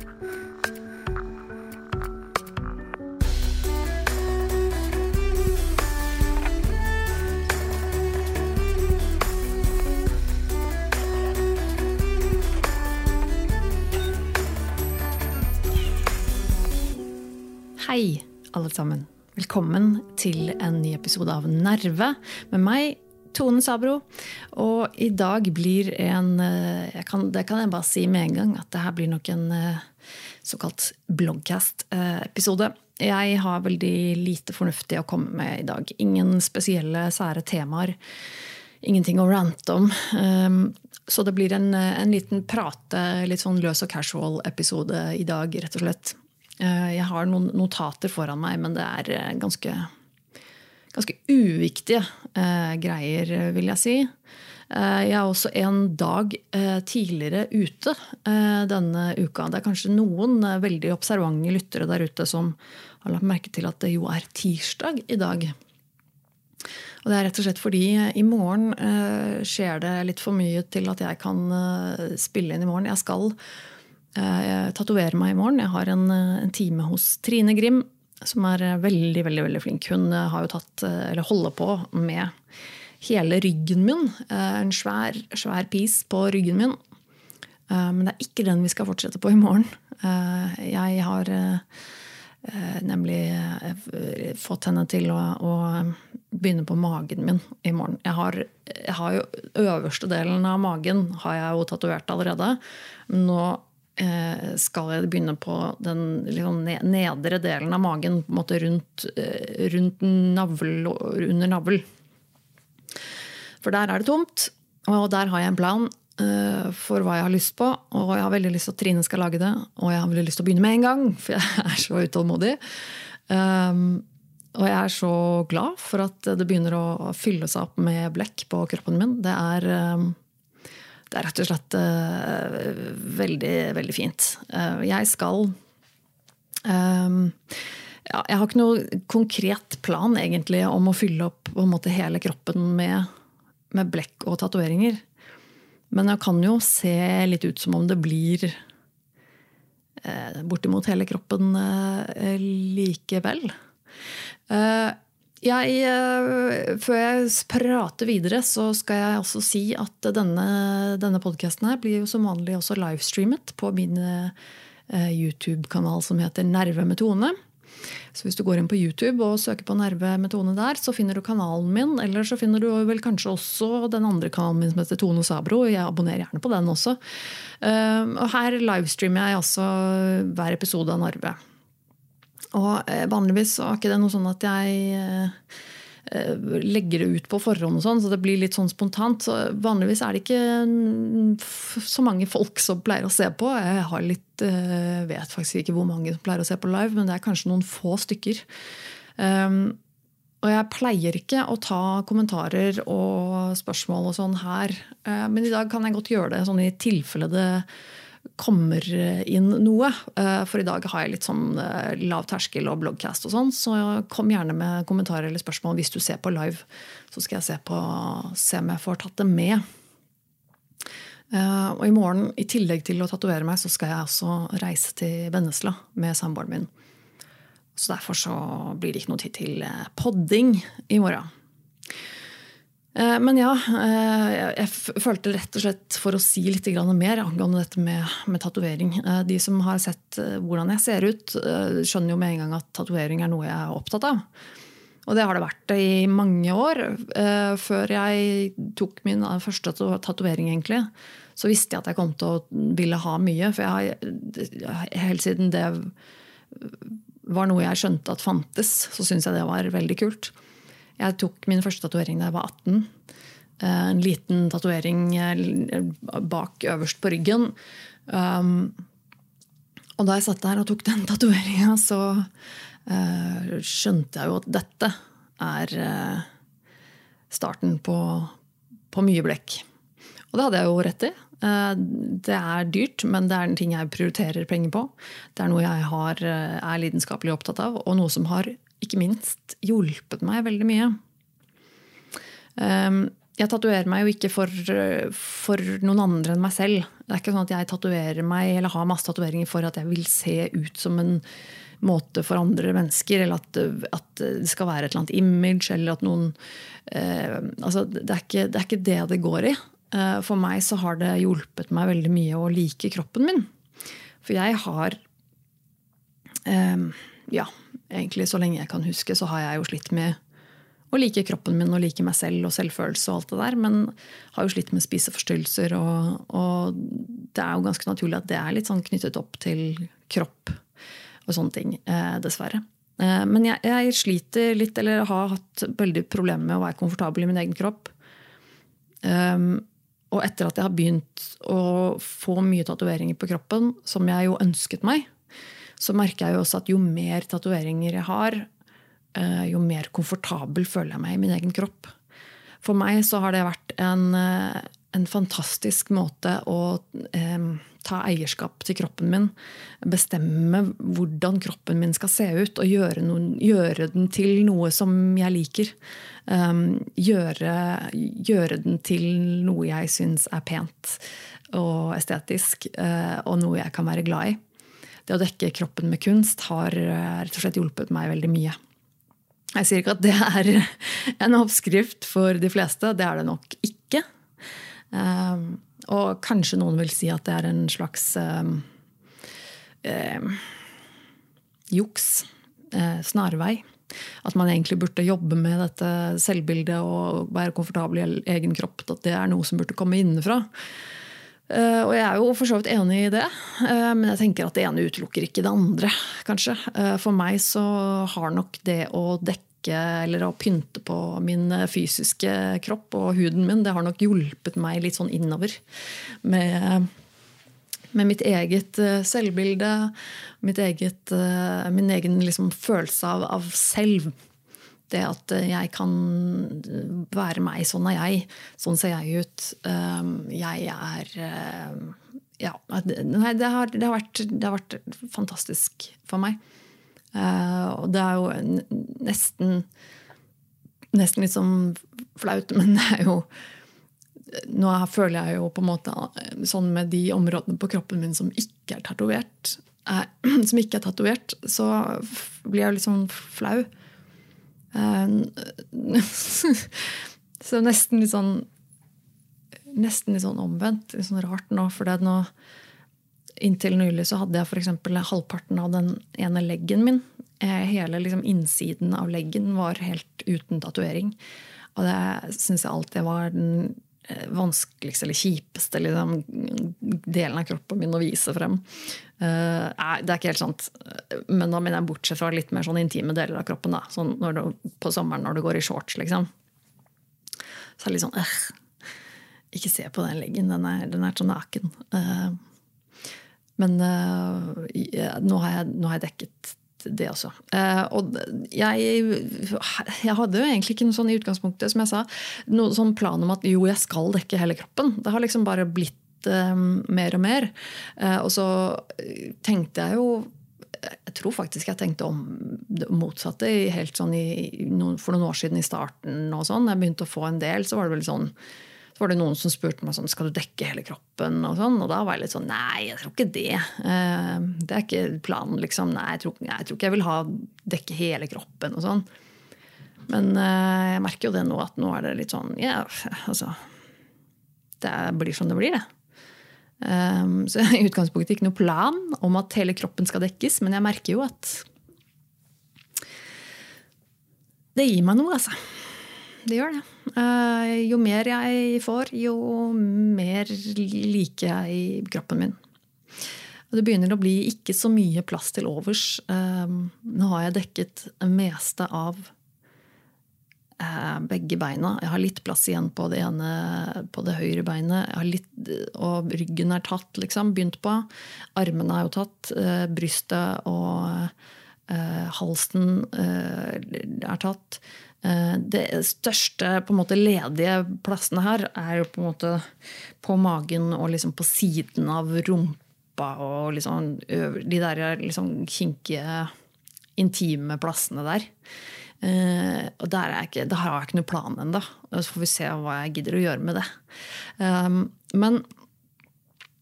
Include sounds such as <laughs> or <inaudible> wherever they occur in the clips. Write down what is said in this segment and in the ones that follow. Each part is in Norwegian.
Hei, alle sammen. Velkommen til en ny episode av Nerve med meg, Tone Sabro. Og i dag blir en eh, kan, Det kan jeg bare si med en gang, at det her blir nok en eh, såkalt bloggcast-episode. Jeg har veldig lite fornuftig å komme med i dag. Ingen spesielle, sære temaer. Ingenting å rante om. Ehm, så det blir en, en liten prate, litt sånn løs og casual-episode i dag, rett og slett. Eh, jeg har noen notater foran meg, men det er eh, ganske, ganske uviktige eh, greier, vil jeg si. Jeg er også en dag tidligere ute denne uka. Det er kanskje noen veldig observante lyttere der ute som har lagt merke til at det jo er tirsdag i dag. Og det er rett og slett fordi i morgen skjer det litt for mye til at jeg kan spille inn i morgen. Jeg skal tatovere meg i morgen. Jeg har en, eh, time hos Trine Grim, som er eh, veldig veldig, veldig flink. Hun har jo tatt, eller holder på med hele ryggen min. En svær, svær pis på ryggen min. Men det er ikke den vi skal fortsette på i morgen. Jeg har nemlig fått henne til å, å begynne på magen min i morgen. Jeg har, jeg har jo Øverste delen av magen har jeg jo tatovert allerede. Nå Eh, skal jeg begynne på den liksom nedre delen av magen, på en måte rundt, eh, rundt navl, under navl. For der er det tomt, og der har jeg en plan eh, for hva jeg har lyst på. Og jeg har veldig lyst til at Trine skal lage det, og jeg har veldig lyst til å begynne med en gang, for jeg <laughs> er så utålmodig. Um, og jeg er så glad for at det begynner å fylle seg opp med blekk på kroppen min. Det er um, det er rett og slett uh, veldig, veldig fint. Uh, jeg skal um, ja, Jeg har ikke noe konkret plan egentlig om å fylle opp måte, hele kroppen med, med blekk og tatoveringer. Men jeg kan jo se litt ut som om det blir eh, bortimot hele kroppen likevel. Eh, jeg, eh, før jeg prater videre, så skal jeg også si at denne, denne podkasten blir jo som vanlig også livestreamet på min eh, YouTube-kanal som heter Nerve med Tone. Så hvis du går inn på YouTube og søker på Nerve med Tone der, så finner du kanalen min. Eller så finner du vel kanskje også den andre kanalen min som heter Tone Sabro. Jeg abonnerer gjerne på den også. Eh, og her livestreamer jeg altså hver episode av Narve. Og eh, vanligvis er ikke det noe sånn at jeg eh, legger det ut på forhånd, og sånn, så det blir litt sånn spontant. Så vanligvis er det ikke så mange folk som pleier å se på. Jeg har litt, vet faktisk ikke hvor mange som pleier å se på live, men det er kanskje noen få stykker. Um, og jeg pleier ikke å ta kommentarer og spørsmål og sånn her, men i dag kan jeg godt gjøre det sånn i tilfelle det kommer inn noe. Eh, for i dag har jeg litt sånn eh, lav terskel og bloggcast og sånn, så kom gjerne med kommentarer eller spørsmål hvis du ser på live. Så skal jeg se, på, se om jeg får tatt det med. Eh, og i morgen, i tillegg til å tatovere meg, så skal jeg også reise til Vennesla med samboeren min. Så derfor så blir det ikke noe tid til podding i morgen. Eh, men ja, eh, jeg følte rett og slett for å si litt mer angående dette med, med tatovering. Eh, de som har sett hvordan jeg ser ut, skjønner jo med en gang at tatovering er noe jeg er opptatt av. Og det har det vært i mange år. Før jeg tok min første tatovering, egentlig, så visste jeg at jeg kom til å ville ha mye. For jeg har, helt siden det var noe jeg skjønte at fantes, så syntes jeg det var veldig kult. Jeg tok min første tatovering da jeg var 18. Eh, en liten tatovering eh, bak øverst på ryggen. Um, og da jeg satt der og tok den <laughs> tatoveringa, så uh, skjønte jeg jo at dette er uh, starten på, på, mye blekk. Og det hadde jeg jo rett i. Uh, det er dyrt, men det er en ting jeg prioriterer penger på. Det er noe jeg har, er lidenskapelig opptatt av, og noe som har ikke minst hjulpet meg veldig mye. Ehm, jeg tatoverer meg jo ikke for, for, noen andre enn meg selv. Det er ikke sånn at jeg meg eller har masse tatoveringer for at jeg vil se ut som en måte for andre mennesker, eller at, at det skal være et eller annet image, eller at noen eh, altså, det, er ikke, det, er ikke, det det går i. Eh, for meg så har det hjulpet meg veldig mye å like kroppen min. For jeg har eh, Ja, egentlig så lenge jeg kan huske, så har jeg jo slitt med å like kroppen min og like meg selv og selvfølelse. og alt det der, Men har jo slitt med spiseforstyrrelser. Og, og, det er jo ganske naturlig at det er litt sånn knyttet opp til kropp og sånne ting. Eh, dessverre. Eh, men jeg, jeg, sliter litt, eller har hatt veldig problemer med å være komfortabel i min egen kropp. Um, og etter at jeg har begynt å få mye tatoveringer på kroppen, som jeg jo ønsket meg, så merker jeg jo også at jo mer tatoveringer jeg har, Eh, jo mer komfortabel føler jeg meg i min egen kropp. For meg så har det vært en, eh, en fantastisk måte å eh, ta eierskap til kroppen min. Bestemme hvordan kroppen min skal se ut, og gjøre, noen, gjøre den til noe som jeg liker. Um, gjøre, gjøre, den til noe jeg syns er pent og estetisk, uh, og noe jeg kan være glad i. Det å dekke kroppen med kunst har rett og slett hjulpet meg veldig mye. Jeg sier ikke at det er <laughs> en oppskrift for de fleste. Det er det nok ikke. Um, og kanskje noen vil si at det er en slags um, um, juks. Uh, snarvei. At man egentlig burde jobbe med dette selvbildet og være komfortabel i egen kropp. At det er noe som burde komme innenfra. Uh, og jeg er jo for så vidt enig i det, uh, men jeg tenker at det ene utelukker ikke det andre. kanskje. Uh, for meg så har nok det å dekke eller å pynte på min fysiske kropp og huden min, det har nok hjulpet meg litt sånn innover. Med, med mitt eget selvbilde, mitt eget, min egen liksom følelse av, av selv. Det at jeg kan være meg. Sånn er jeg. Sånn ser jeg ut. Um, jeg er um, Ja. Nei, det har, det har, vært, det har vært fantastisk for meg. Og det er jo nesten Nesten litt sånn flaut, <laughs> men det er jo Nå føler jeg jo på en måte sånn med de områdene på kroppen min som ikke er tatovert, <clears throat> som ikke er tatovert, så blir jeg litt sånn flau. Eh, <laughs> så nesten litt sånn Nesten litt sånn omvendt. Litt sånn rart nå. For det nå, inntil nylig så hadde jeg f.eks. halvparten av den ene leggen min. Eh, hele liksom, innsiden av leggen var helt uten tatovering. Og det syns jeg alltid var den vanskeligste eller kjipeste liksom, delen av kroppen min å vise frem. Uh, nei, det er ikke helt sant. Men da mener jeg bortsett fra litt mer sånn intime deler av kroppen. Da. Sånn du, på sommeren når du går i shorts, liksom. Så er det litt sånn øh, Ikke se på den leggen, den er, den er så naken. Uh, men uh, nå, har jeg, nå har jeg dekket det også. Eh, og jeg, jeg, hadde jo egentlig ikke noe sånn i utgangspunktet, som jeg sa, noe sånn plan om at jo, jeg skal dekke hele kroppen. Det har liksom bare blitt eh, mer og mer. Eh, og så tenkte jeg jo jeg tror faktisk jeg tenkte om det motsatte helt sånn i, for noen år siden i starten. og sånn. Jeg begynte å få en del, så var det vel sånn så var det noen som spurte meg sånn, skal du dekke hele kroppen. Og sånn, og da var jeg litt sånn nei, jeg tror ikke det. Eh, det er ikke planen. liksom. Nei, jeg tror, jeg tror ikke jeg vil ha dekke hele kroppen. og sånn. Men eh, jeg merker jo det nå, at nå er det litt sånn ja, altså Det blir som det blir, det. Um, så <laughs> i utgangspunktet ikke noe plan om at hele kroppen skal dekkes, men jeg merker jo at det gir meg noe, altså det gjør det. Eh, jo mer jeg får, jo mer liker jeg kroppen min. Og det begynner å bli ikke så mye plass til overs. Eh, nå har jeg dekket det meste av eh, begge beina. Jeg har litt plass igjen på det ene, på det høyre beinet. Litt, og ryggen er tatt, liksom. Begynt på. Armene er jo tatt. Brystet og halsen er tatt. Eh, det største på en måte, ledige plassene her er jo på en måte på magen og liksom på siden av rumpa og liksom de der liksom kinkige, intime plassene der. Uh, og der, ikke, har jeg ikke noen plan ennå. Så får vi se hva jeg gidder å gjøre med det. Um, men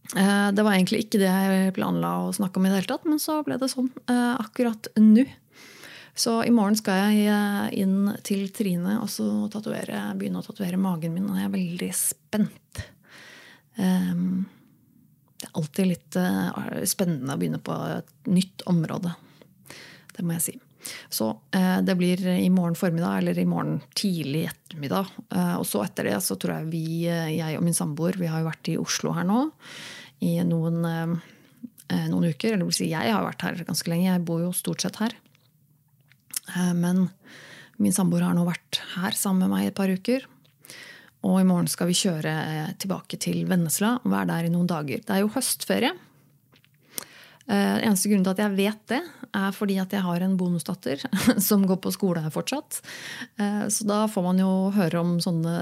det var egentlig ikke det jeg planla å snakke om i det hele tatt, men så ble det sånn akkurat nå. Så i morgen skal jeg inn til Trine og så begynne å tatovere magen min. Og jeg er veldig spent. Um, det er alltid litt uh, spennende å begynne på et nytt område. Det må jeg si. Så uh, det blir i morgen formiddag eller i morgen tidlig ettermiddag. Uh, og så etter det så tror jeg vi, jeg og min samboer, vi har jo vært i Oslo her nå i noen, noen uker. Eller vil si, jeg har vært her ganske lenge. Jeg bor jo stort sett her. Men min samboer har nå vært her sammen med meg et par uker. Og i morgen skal vi kjøre eh, tilbake til Vennesla og være der i noen dager. Det er jo høstferie. Eh, eneste grunnen til at jeg vet det, er fordi at jeg har en bonusdatter <laughs> som går på skole fortsatt. Eh, så da får man jo høre om sånne,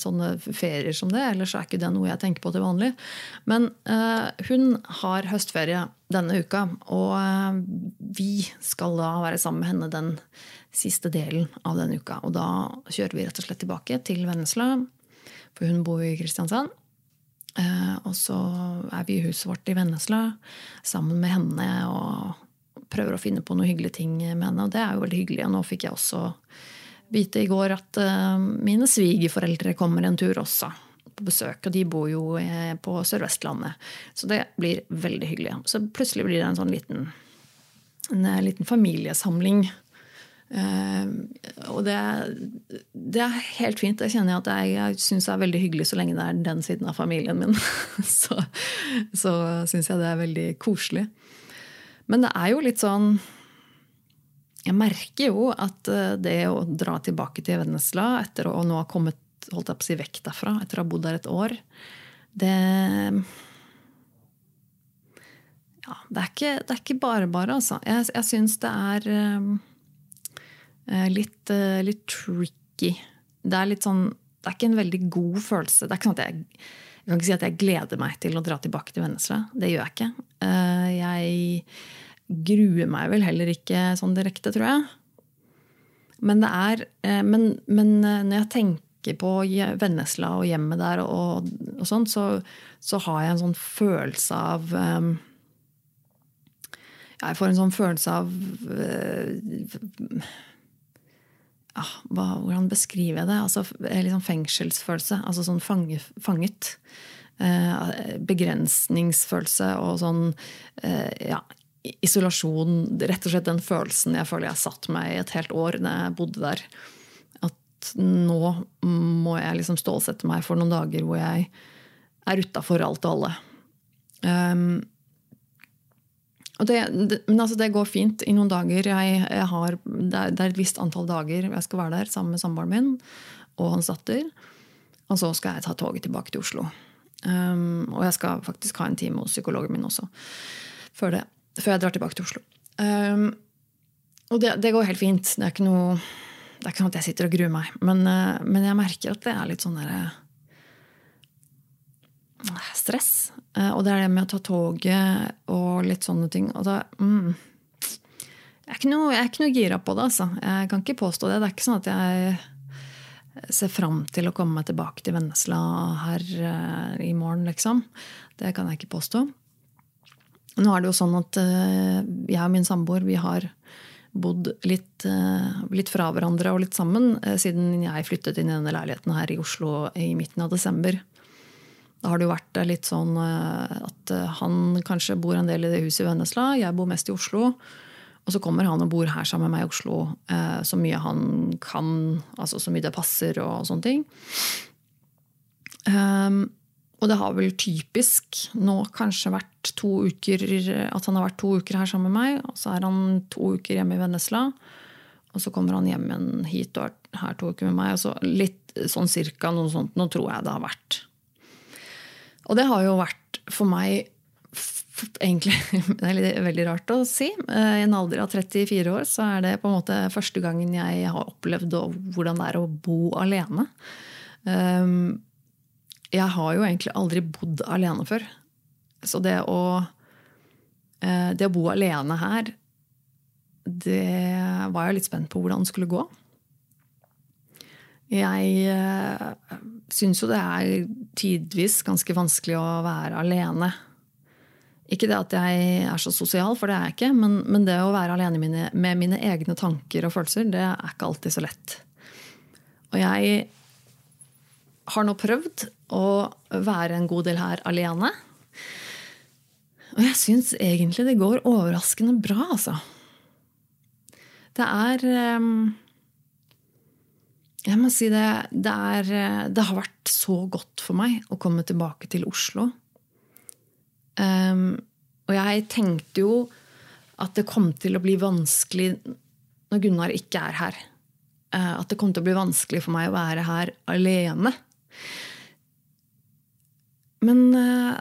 sånne ferier som det. Ellers er ikke det noe jeg tenker på til vanlig. Men hun har høstferie denne uka, og vi skal da være sammen med henne den siste delen av denne uka. Og da kjører vi rett og slett tilbake til Vennesla for hun bor i Kristiansand. Eh, og så er vi i huset vårt i Vennesla sammen med henne og prøver å finne på noen hyggelige ting med henne. Og det er jo veldig hyggelig. Og nå fikk jeg også vite i går at eh, mine svigerforeldre kommer en tur også på besøk. Og de bor jo eh, på Sør-Vestlandet. Så det blir veldig hyggelig. Så plutselig blir det en sånn liten, en liten familiesamling og det, det, er helt fint. Det kjenner jeg at jeg, jeg syns er veldig hyggelig så lenge det er den siden av familien min. <laughs> så så syns jeg det er veldig koselig. Men det er jo litt sånn Jeg merker jo at eh, det å dra tilbake til Vennesla etter å nå ha kommet holdt jeg på å si, vekk derfra, etter å ha bodd der et år, det ja, det, er ikke, det bare bare, altså. Jeg, jeg syns det er Eh, litt, eh, litt, tricky. Det er litt sånn Det er ikke en veldig god følelse. Det er ikke sånn at jeg, jeg kan ikke si at jeg gleder meg til å dra tilbake til Vennesla. Det gjør jeg ikke. Eh, jeg gruer meg vel heller ikke sånn direkte, tror jeg. Men er Men, men når jeg tenker på Vennesla og hjemmet der, og, og sånn, så, så, har jeg en sånn følelse av Jeg får en sånn følelse av ja, hva, Hvordan beskriver jeg det? Altså, liksom fengselsfølelse. Altså sånn fange, fanget. Eh, begrensningsfølelse og sånn eh, ja, isolasjon. Rett og slett den følelsen jeg føler jeg satt meg i et helt år da jeg bodde der. At nå må jeg liksom stålsette meg for noen dager hvor jeg er utafor alt og alle. Um, det, det, men altså det går fint i noen dager. Jeg, jeg har, det, er, et visst antall dager jeg skal være der sammen med samboeren min og hans datter. Og så skal jeg ta toget tilbake til Oslo. Um, og jeg skal faktisk ha en time hos psykologen min også før, det, før jeg drar tilbake til Oslo. Um, og det, det, går helt fint. Det er ikke noe det er ikke sånn at jeg sitter og gruer meg. Men, uh, men jeg merker at det er litt sånn derre stress. Eh, og det er det med å ta toget og litt sånne ting. Og da mm, jeg, er noe, jeg, er ikke noe, gira på det, altså. Jeg kan ikke påstå det. Det er ikke sånn at jeg ser fram til å komme meg tilbake til Vennesla her uh, i morgen, liksom. Det kan jeg ikke påstå. Nå er det jo sånn at uh, jeg og min samboer vi har bodd litt, litt, fra hverandre og litt sammen siden jeg flyttet inn i denne leiligheten her i Oslo i midten av desember. Da har det jo vært litt sånn eh, at eh, han kanskje bor en del i det huset i Vennesla, jeg bor mest i Oslo. Og så kommer han og bor her sammen med meg i Oslo eh, så mye han kan, altså så mye det passer og sånne ting. Um, og det har vel typisk nå kanskje vært to uker at han har vært to uker her sammen med meg. Og så er han to uker hjemme i Vennesla. Og så kommer han hjem hit og er her to uker med meg. Og så litt sånn cirka noe sånt. Nå tror jeg det har vært. Og det har jo vært for meg egentlig <laughs> Det er veldig rart å si. Eh, I en alder av 34 år så er det på en måte første gangen jeg har opplevd hvordan det er å bo alene. Ehm, jeg har jo egentlig aldri bodd alene før. Så det å, eh, det å bo alene her det var jeg litt spent på hvordan det skulle gå. Jeg uh, syns jo det er tidvis ganske vanskelig å være alene. Ikke det at jeg er så sosial, for det er jeg ikke, men, men det å være alene mine, med mine egne tanker og følelser, det er ikke alltid så lett. Og jeg har nå prøvd å være en god del her alene. Og jeg syns egentlig det går overraskende bra, altså. Det er ehm, Jeg må si det, det er Det har vært så godt for meg å komme tilbake til Oslo. Um, og jeg tenkte jo at det kom til å bli vanskelig når Gunnar ikke er her. Uh, at det kom til å bli vanskelig for meg å være her alene. Men uh,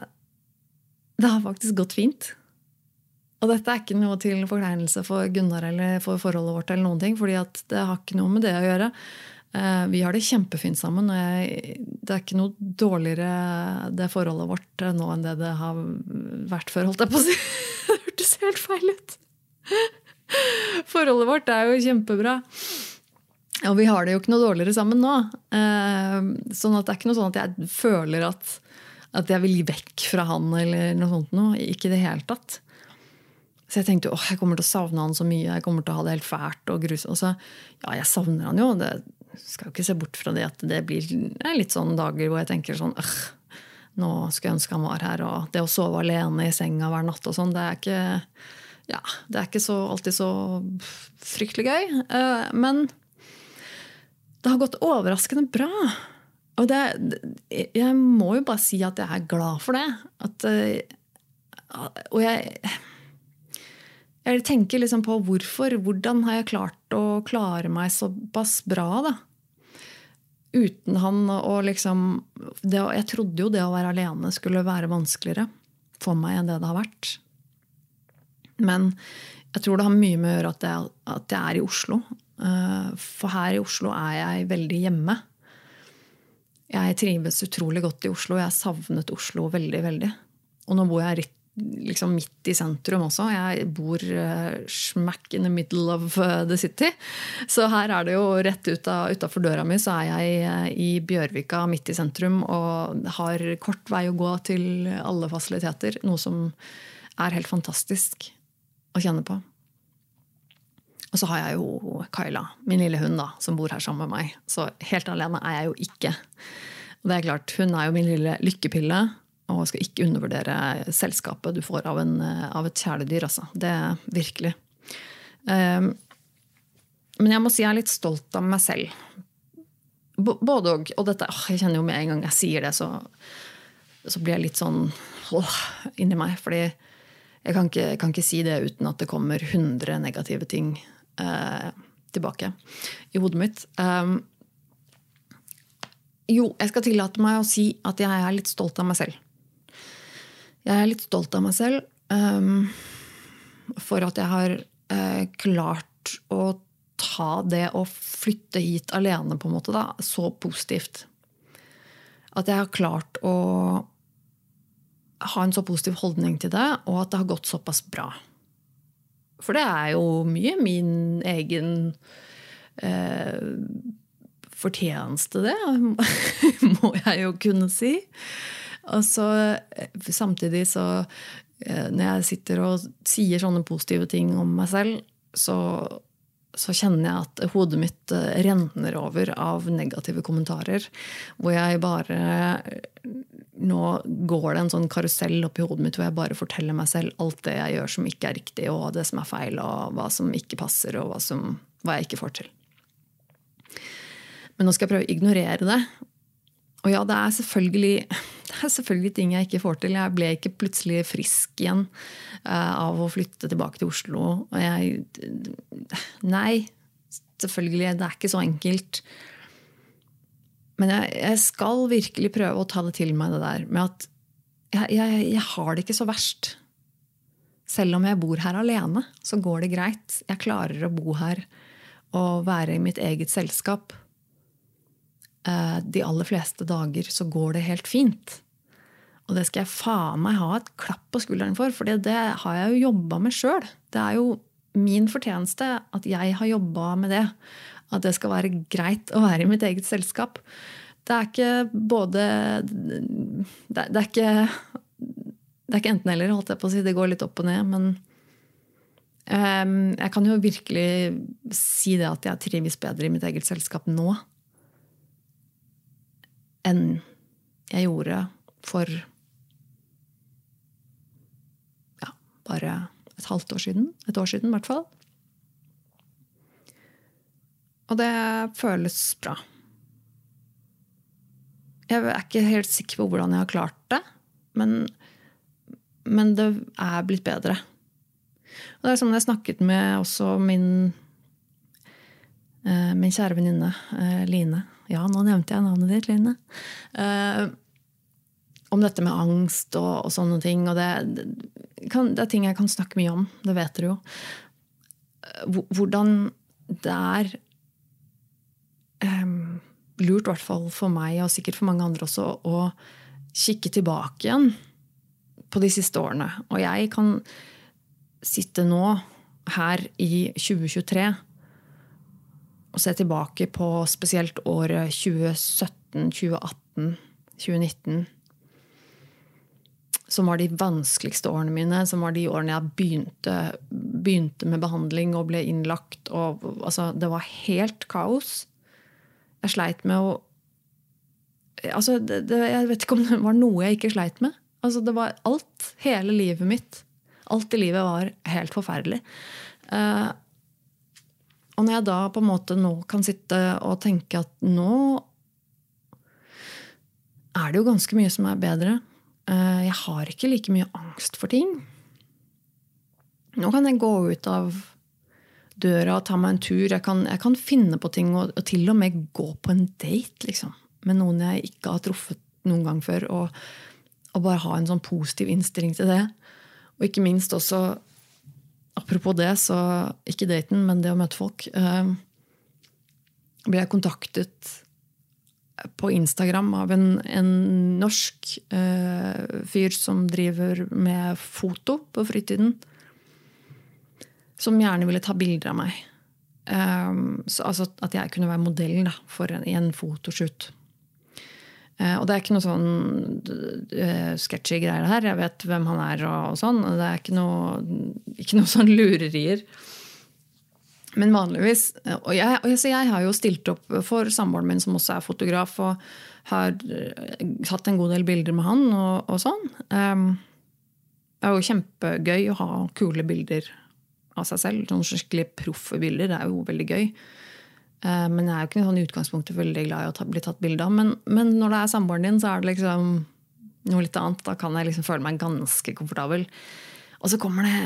det har faktisk gått fint. Og dette er ikke noe til forkleinelse for Gunnar eller for forholdet vårt. eller noen ting, fordi det har ikke noe med det å gjøre. Eh, vi har det kjempefint sammen. og jeg, Det er ikke noe dårligere det forholdet vårt nå enn det det har vært før. holdt jeg på å si. <laughs> Det hørtes helt feil ut! <laughs> Forholdet vårt er jo kjempebra. Og vi har det jo ikke noe dårligere sammen nå. Eh, sånn at det er ikke noe sånn at jeg føler at, at jeg vil vekk fra han eller noe sånt noe. Ikke i det hele tatt. Så jeg tenkte åh, jeg kommer til å savne han så mye. jeg kommer til å ha det helt fælt og grusomt. Og så, ja, jeg savner han jo. det skal jo ikke se bort fra det at det blir litt sånne dager hvor jeg tenker sånn øh, Nå skulle jeg ønske han var her. Og det å sove alene i senga hver natt og sånn, det er ikke ja, det er ikke så, alltid så fryktelig gøy. Eh, men det har gått overraskende bra. Og det, jeg må jo bare si at jeg er glad for det. At, eh, og jeg jeg tenker liksom på hvorfor. Hvordan har jeg klart å klare meg såpass bra, da? Uten han og liksom det, Jeg trodde jo det å være alene skulle være vanskeligere for meg enn det det har vært. Men jeg tror det har mye med å gjøre at jeg, at jeg er i Oslo. Eh, for her i Oslo er jeg veldig hjemme. Jeg trives utrolig godt i Oslo. Jeg savnet Oslo veldig, veldig. Og nå bor jeg liksom midt i sentrum også. Jeg bor uh, smack in the middle of uh, the city. Så her er det jo rett utafor døra mi så er jeg uh, i Bjørvika midt i sentrum og har kort vei å gå til alle fasiliteter. Noe som er helt fantastisk å kjenne på. Og så har jeg jo Kyla, min lille hund, da, som bor her sammen med meg. Så helt alene er jeg jo ikke. Og det er klart, Hun er jo min lille lykkepille. Og skal ikke undervurdere selskapet du får av, en, av et kjæledyr. Altså. Det er virkelig. Um, men jeg må si jeg er litt stolt av meg selv. Både og. Og dette, åh, jeg kjenner jo med en gang jeg sier det, så, så blir jeg litt sånn åh, inni meg. Fordi jeg kan ikke, kan ikke, si det uten at det kommer 100 negative ting eh, tilbake i hodet mitt. Um, jo, jeg skal tillate meg å si at jeg er litt stolt av meg selv. Jeg er litt stolt av meg selv um, for at jeg har uh, klart å ta det å flytte hit alene på en måte da, så positivt. At jeg har klart å ha en så positiv holdning til det, og at det har gått såpass bra. For det er jo mye min egen eh, fortjeneste, det, <laughs> må jeg jo kunne si. Og så eh, samtidig så eh, Når jeg sitter og sier sånne positive ting om meg selv, så, så kjenner jeg at hodet mitt eh, renner over av negative kommentarer. Hvor jeg bare Nå går det en sånn karusell oppi hodet mitt hvor jeg bare forteller meg selv alt det jeg gjør som ikke er riktig, og det som er feil, og hva som ikke passer, og hva, som, hva jeg ikke får til. Men nå skal jeg prøve å ignorere det og ja, det er, <laughs> det er selvfølgelig ting jeg ikke får til. Jeg ble ikke plutselig frisk igjen uh, av å flytte tilbake til Oslo. Og jeg Nei, selvfølgelig. Det er ikke så enkelt. Men jeg, jeg skal virkelig prøve å ta det til meg, det der med at jeg, jeg, jeg har det ikke så verst. Selv om jeg bor her alene, så går det greit. Jeg klarer å bo her og være i mitt eget selskap. Eh, de aller fleste dager så går det helt fint. Og det skal jeg faen meg ha et klapp på skulderen for, for det har jeg jo jobba med sjøl. Det er jo min fortjeneste at jeg har jobba med det. At det skal være greit å være i mitt eget selskap. Det er ikke både Det det er ikke det er ikke enten-eller, holdt jeg på å si. Det går litt opp og ned. Men um, jeg kan jo virkelig si det at jeg trives bedre i mitt eget selskap nå enn jeg gjorde for ja, bare et halvt år siden. Et år siden, i hvert fall. Og det føles bra. Jeg er ikke helt sikker på hvordan jeg har klart det, men, men det er blitt bedre. Og det er som jeg snakket med også min, eh, min kjære venninne eh, Line. Ja, nå nevnte jeg navnet ditt, Line. Uh, om dette med angst og, og sånne ting. Og det, kan, det, er ting jeg kan snakke mye om. Det vet dere jo. Hvordan det er um, lurt, i hvert fall for meg, og sikkert for mange andre også, å kikke tilbake igjen på de siste årene. Og jeg kan sitte nå, her i 2023, og se tilbake på spesielt året 2017, 2018, 2019 som var de vanskeligste årene mine. Som var de årene jeg begynte, begynte med behandling og ble innlagt. Og, altså, det var helt kaos. Jeg sleit med å altså, det, det, Jeg vet ikke om det var noe jeg ikke sleit med. Altså, det var alt. Hele livet mitt. Alt i livet var helt forferdelig. Uh, og når jeg da på en måte nå kan sitte og tenke at nå er det jo ganske mye som er bedre. Eh, jeg har ikke like mye angst for ting. Nå kan jeg gå ut av døra og ta meg en tur. Jeg kan, jeg kan finne på ting og, og, til og med gå på en date liksom, med noen jeg ikke har truffet noen gang før. Og, og, bare ha en sånn positiv innstilling til det. Og ikke minst også Apropos det, så ikke daten, men det å møte folk. Eh, ble jeg kontaktet på Instagram av en, en norsk eh, fyr som driver med foto på fritiden. Som gjerne ville ta bilder av meg. Um, så, altså at jeg kunne være modell da, for en, i en fotoshoot. Uh, og det er ikke noe sånn uh, sketchy greier her. Jeg vet hvem han er og, og sånn. Og det er ikke noe, ikke noe <laughs> sånn lurerier. Men vanligvis Og jeg, og jeg, jeg har jo stilt opp for samboeren min, som også er fotograf, og har eh, tatt en god del bilder med han og, og sånn. Um, det er jo kjempegøy å ha kule bilder av seg selv. Sånn skikkelig proffe bilder. Det er jo veldig gøy. Uh, men jeg er jo ikke sånn i utgangspunktet veldig glad i å ta, bli tatt bilde av. Men, men, når det er samboeren din, så er det liksom noe litt annet. Da kan jeg liksom føle meg ganske komfortabel. Og så kommer det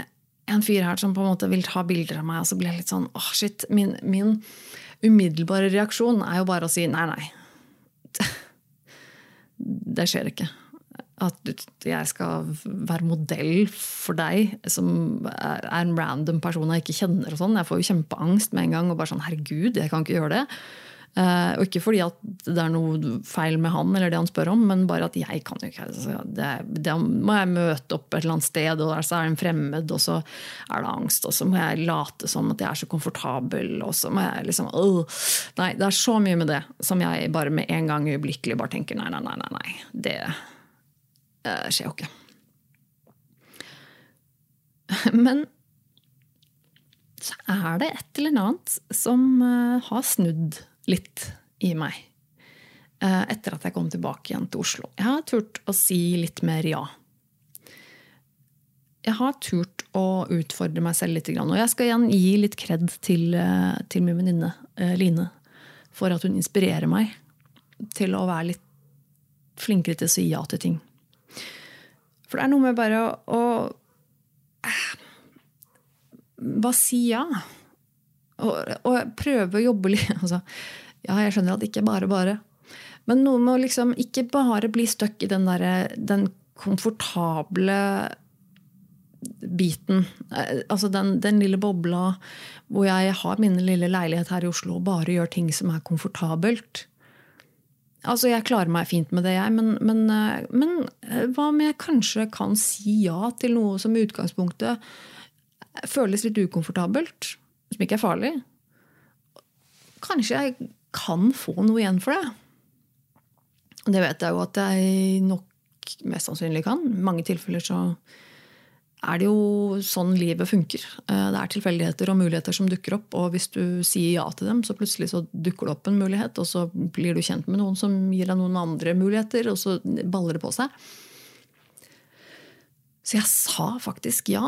en fyr her som på en måte vil ta bilder av meg, og så blir jeg litt sånn åh, shit. Min, min umiddelbare reaksjon er jo bare å si nei, nei. <laughs> Det skjer ikke. At jeg skal være modell for deg, som er en random person jeg ikke kjenner. og sånn. Jeg får jo kjempeangst med en gang. og bare sånn, herregud, jeg kan ikke gjøre det. Uh, og ikke fordi at det er noe feil med han, eller det han spør om, men bare at jeg kan jo ikke altså, det, det, må jeg møte opp et eller annet sted, og så er det en fremmed, og så er det angst, og så må jeg late som at jeg er så komfortabel, og så må jeg liksom uh. Nei, det er så mye med det som jeg bare med en gang øyeblikkelig bare tenker nei, nei, nei, nei, nei. det uh, skjer jo ikke. <laughs> Men så er det et eller annet som har snudd litt i meg uh, etter at jeg kom tilbake igjen til Oslo. Jeg har turt å si litt mer ja. Jeg har turt å utfordre meg selv litt. Og jeg skal igjen gi litt kred til, til min venninne Line for at hun inspirerer meg til å være litt flinkere til å si ja til ting. For det er noe med bare å, å Bare si ja. Og, og prøve å jobbe litt <laughs> altså, Ja, jeg skjønner at det ikke bare bare. Men noe med å liksom ikke bare bli stuck i den, der, den komfortable biten. Altså den, den, lille bobla hvor jeg har min lille leilighet her i Oslo og bare gjør ting som er komfortabelt. Altså, Jeg klarer meg fint med det, jeg, men, men, men hva om jeg kanskje kan si ja til noe som i utgangspunktet føles litt ukomfortabelt, som ikke er farlig, kanskje jeg kan få noe igjen for det. Det vet jeg jo at jeg nok mest sannsynlig kan. I mange tilfeller så er det jo sånn livet funker. Eh, det er tilfeldigheter og muligheter som dukker opp. Og hvis du sier ja til dem, så plutselig så dukker det opp en mulighet. Og så blir du kjent med noen som gir deg noen andre muligheter, og så baller det på seg. Så jeg sa faktisk ja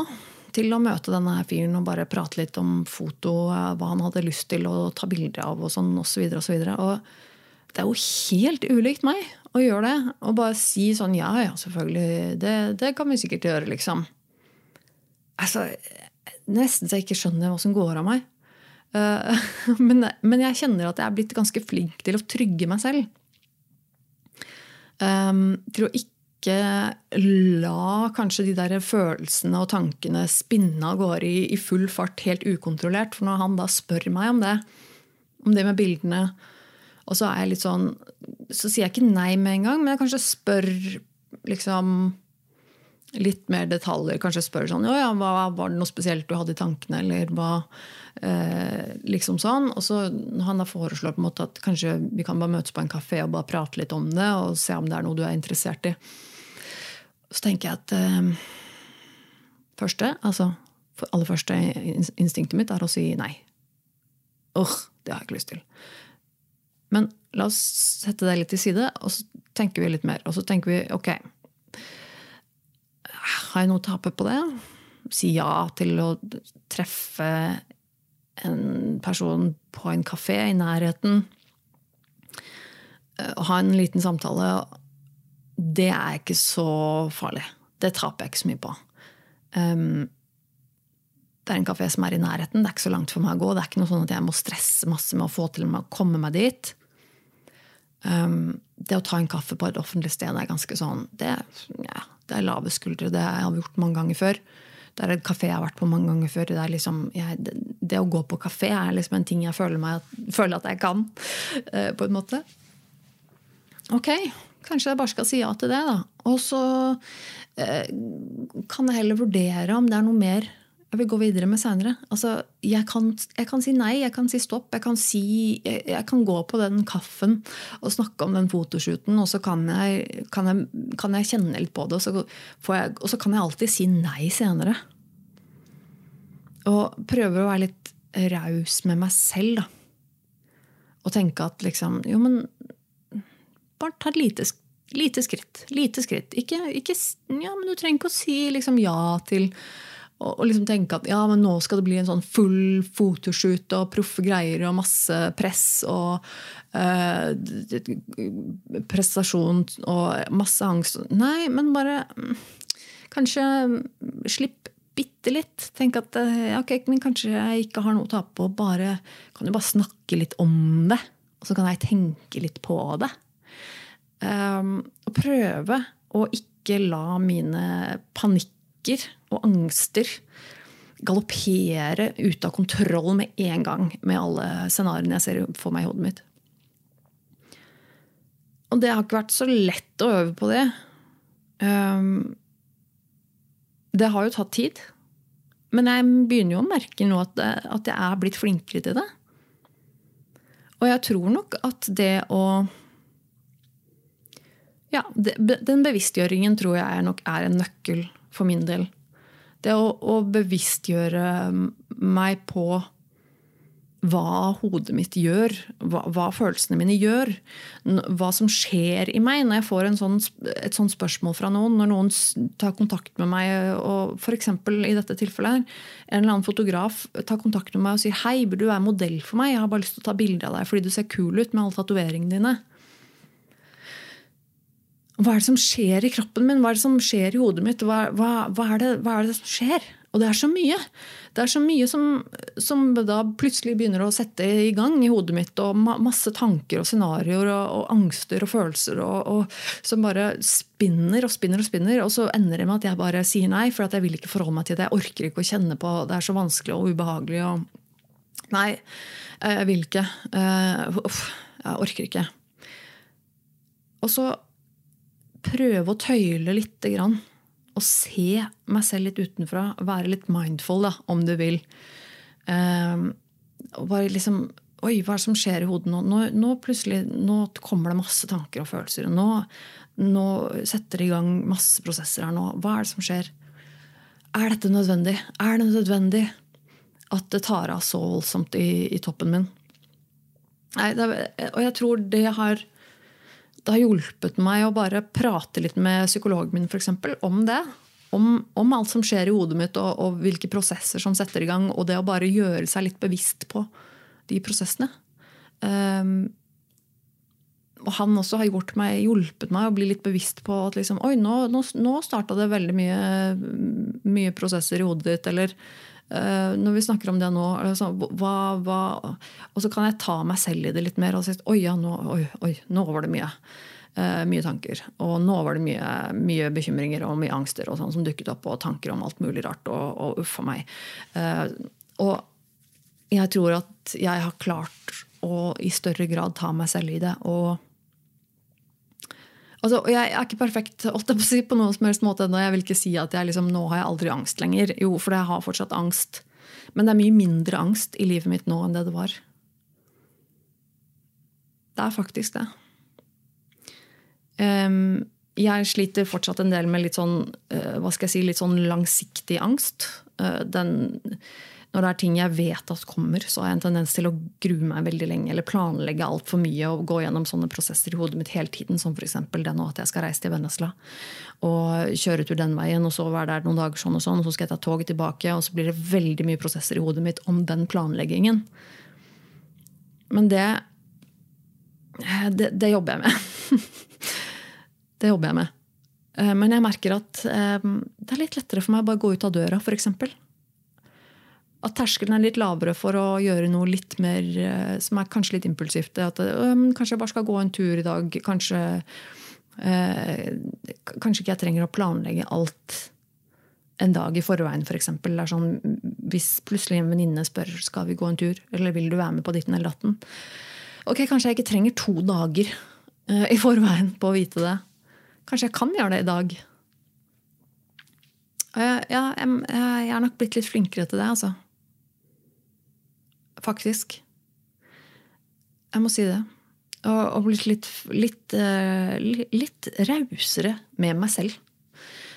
til å møte denne fyren og bare prate litt om foto, eh, hva han hadde lyst til å ta bilde av og sånn osv. Og, så videre, og, så det er jo helt ulikt meg å gjøre det. Og bare si sånn ja, ja, selvfølgelig, det, det kan vi sikkert gjøre, liksom. Altså, Nesten så jeg ikke skjønner hva som går av meg. Uh, <laughs> men, men, jeg kjenner at jeg er blitt ganske flink til å trygge meg selv. Um, til å ikke la kanskje de der følelsene og tankene spinne av gårde i, i, full fart, helt ukontrollert. For når han da spør meg om det, om det med bildene, og så er jeg litt sånn Så sier jeg ikke nei med en gang, men jeg kanskje spør liksom litt mer detaljer. Kanskje spørre sånn ja, hva, Var det noe spesielt du hadde i tankene? Eller hva eh, liksom sånn. Og så han da foreslår på en måte at kanskje vi kan bare møtes på en kafé og bare prate litt om det, og se om det er noe du er interessert i. Så tenker jeg at eh, første, altså aller første instinktet mitt er å si nei. Åh, det har jeg ikke lyst til. Men la oss sette det litt til side, og så tenker vi litt mer. Og så tenker vi ok, har jeg noe å tape på det? Si ja til å treffe en person på en kafé i nærheten. Og ha en liten samtale. Det er ikke så farlig. Det taper jeg ikke så mye på. Um, det er en kafé som er i nærheten. Det er ikke så langt for meg å gå. Det er ikke noe sånn at jeg må stresse masse med å få til å komme meg dit. Um, det å ta en kaffe på et offentlig sted er ganske sånn Det, ja, det er lave skuldre. Det har vi gjort mange ganger før. Det er en kafé jeg har vært på mange ganger før. Det, liksom, jeg, det, det å gå på kafé er liksom en ting jeg føler, meg, føler at jeg kan. Uh, på en måte. Ok, kanskje jeg bare skal si ja til det, da. Og så uh, kan jeg heller vurdere om det er noe mer jeg vil gå videre med seinere. Altså, jeg, jeg, kan si nei, jeg kan si stopp. Jeg kan, si, jeg, jeg kan gå på den kaffen og snakke om den fotoshooten, og så kan jeg, kan kan kjenne litt på det, og så, og så, kan jeg alltid si nei senere. Og prøver å være litt raus med meg selv, da. Og tenke at liksom Jo, men bare ta et lite, lite skritt. Lite skritt. Ikke, ikke, ja, men du trenger ikke å si liksom ja til og, liksom tenke at ja, men nå skal det bli en sånn full fotoshoot og proffe greier og masse press og eh, prestasjon og masse angst. Nei, men bare mm, Kanskje slipp bitte litt. Tenk at eh, ok, men kanskje jeg ikke har noe å tape på. Bare, kan jo bare snakke litt om det. Og så kan jeg tenke litt på det. Um, og prøve å ikke la mine panikker og angster galoppere ut av kontroll med en gang med alle scenarioene jeg ser for meg i hodet mitt. Og det har ikke vært så lett å øve på det. Um, det har jo tatt tid. Men jeg begynner jo å merke nå at, at jeg er blitt flinkere til det. Og jeg tror nok at det å Ja, den bevisstgjøringen tror jeg nok er en nøkkel for min del. Det å, å bevisstgjøre meg på hva hodet mitt gjør, hva, hva, følelsene mine gjør. Hva som skjer i meg når jeg får sånn, et sånt spørsmål fra noen. Når noen tar kontakt med meg, og f.eks. i dette tilfellet en eller annen fotograf tar kontakt med meg og sier 'Hei, burde du være modell for meg? Jeg har bare lyst til å ta bilde av deg fordi du ser kul ut med alle tatoveringene dine'. Hva er det som skjer i kroppen min? Hva er det som skjer i hodet mitt? Hva, hva, hva, er, det, hva er, det, som skjer? Og det er så mye. Det er så mye som, som, da plutselig begynner å sette i gang i hodet mitt. Og masse tanker og scenarioer og, og, angster og følelser og, og, som bare spinner og spinner og spinner. Og så ender det med at jeg bare sier nei, for jeg vil ikke forholde meg til det. Jeg orker ikke å kjenne på det er så vanskelig og ubehagelig. Og nei, jeg vil ikke. Uh, uff, jeg orker ikke. Og så prøve å tøyle lite grann. Og se meg selv litt utenfra, være litt mindful, da, om du vil. Um, bare liksom Oi, hva er det som skjer i hodet nå? Nå, nå nå kommer det masse tanker og følelser. Nå, nå setter det i gang masse prosesser her nå. Hva er det som skjer? Er dette nødvendig? Er det nødvendig at det tar av så voldsomt i, i toppen min? Nei, det, og jeg tror det har, det har hjulpet meg å bare prate litt med psykologen min for eksempel, om det. Om, om, alt som skjer i hodet mitt, og, og, hvilke prosesser som setter i gang. Og det å bare gjøre seg litt bevisst på de prosessene. Um, og han også har meg, hjulpet meg å bli litt bevisst på at liksom, oi, nå, nå, nå starta det veldig mye, mye, prosesser i hodet ditt. Eller når vi snakker om det nå altså, hva, hva, Og så kan jeg ta meg selv i det litt mer og si oi, ja, nå, oi, oi, nå var det mye. Uh, mye tanker. Og nå var det mye, mye bekymringer og mye angster og sånn som dukket opp, og tanker om alt mulig rart. Og, og uff a meg. Uh, og jeg tror at jeg har klart å i større grad ta meg selv i det. Og altså, jeg er ikke perfekt på, noen som helst måte ennå. Jeg vil ikke si at jeg liksom, nå har jeg aldri angst lenger. Jo, for jeg har fortsatt angst. Men det er mye mindre angst i livet mitt nå enn det det var. Det er faktisk det. Um, jeg sliter fortsatt en del med litt sånn, uh, hva skal jeg si, litt sånn langsiktig angst. Uh, den når det er ting jeg vet at kommer, så har jeg en tendens til å grue meg veldig lenge eller planlegge altfor mye og gå gjennom sånne prosesser i hodet mitt hele tiden, som f.eks. det nå at jeg skal reise til Vennesla og kjøre tur den veien, og så være der noen dager sånn og sånn, og så skal jeg ta toget tilbake, og så blir det veldig mye prosesser i hodet mitt om den planleggingen. Men det det, det jobber jeg med. <laughs> det jobber jeg med. Eh, men jeg merker at eh, det er litt lettere for meg å bare gå ut av døra, f.eks at terskelen er litt lavere for å gjøre noe litt mer eh, som er kanskje litt impulsivt. At øh, kanskje jeg bare skal gå en tur i dag. Kanskje, øh, kanskje ikke jeg trenger å planlegge alt en dag i forveien, f.eks. For sånn, hvis plutselig en venninne spør skal vi gå en tur, eller vil du være med på ditten eller datten. Ok, Kanskje jeg ikke trenger to dager øh, i forveien på å vite det. Kanskje jeg kan gjøre det i dag. Ja, jeg, jeg, er nok blitt litt flinkere til det. altså. Faktisk. Jeg må si det. Og, og blitt litt, litt, uh, litt rausere med meg selv.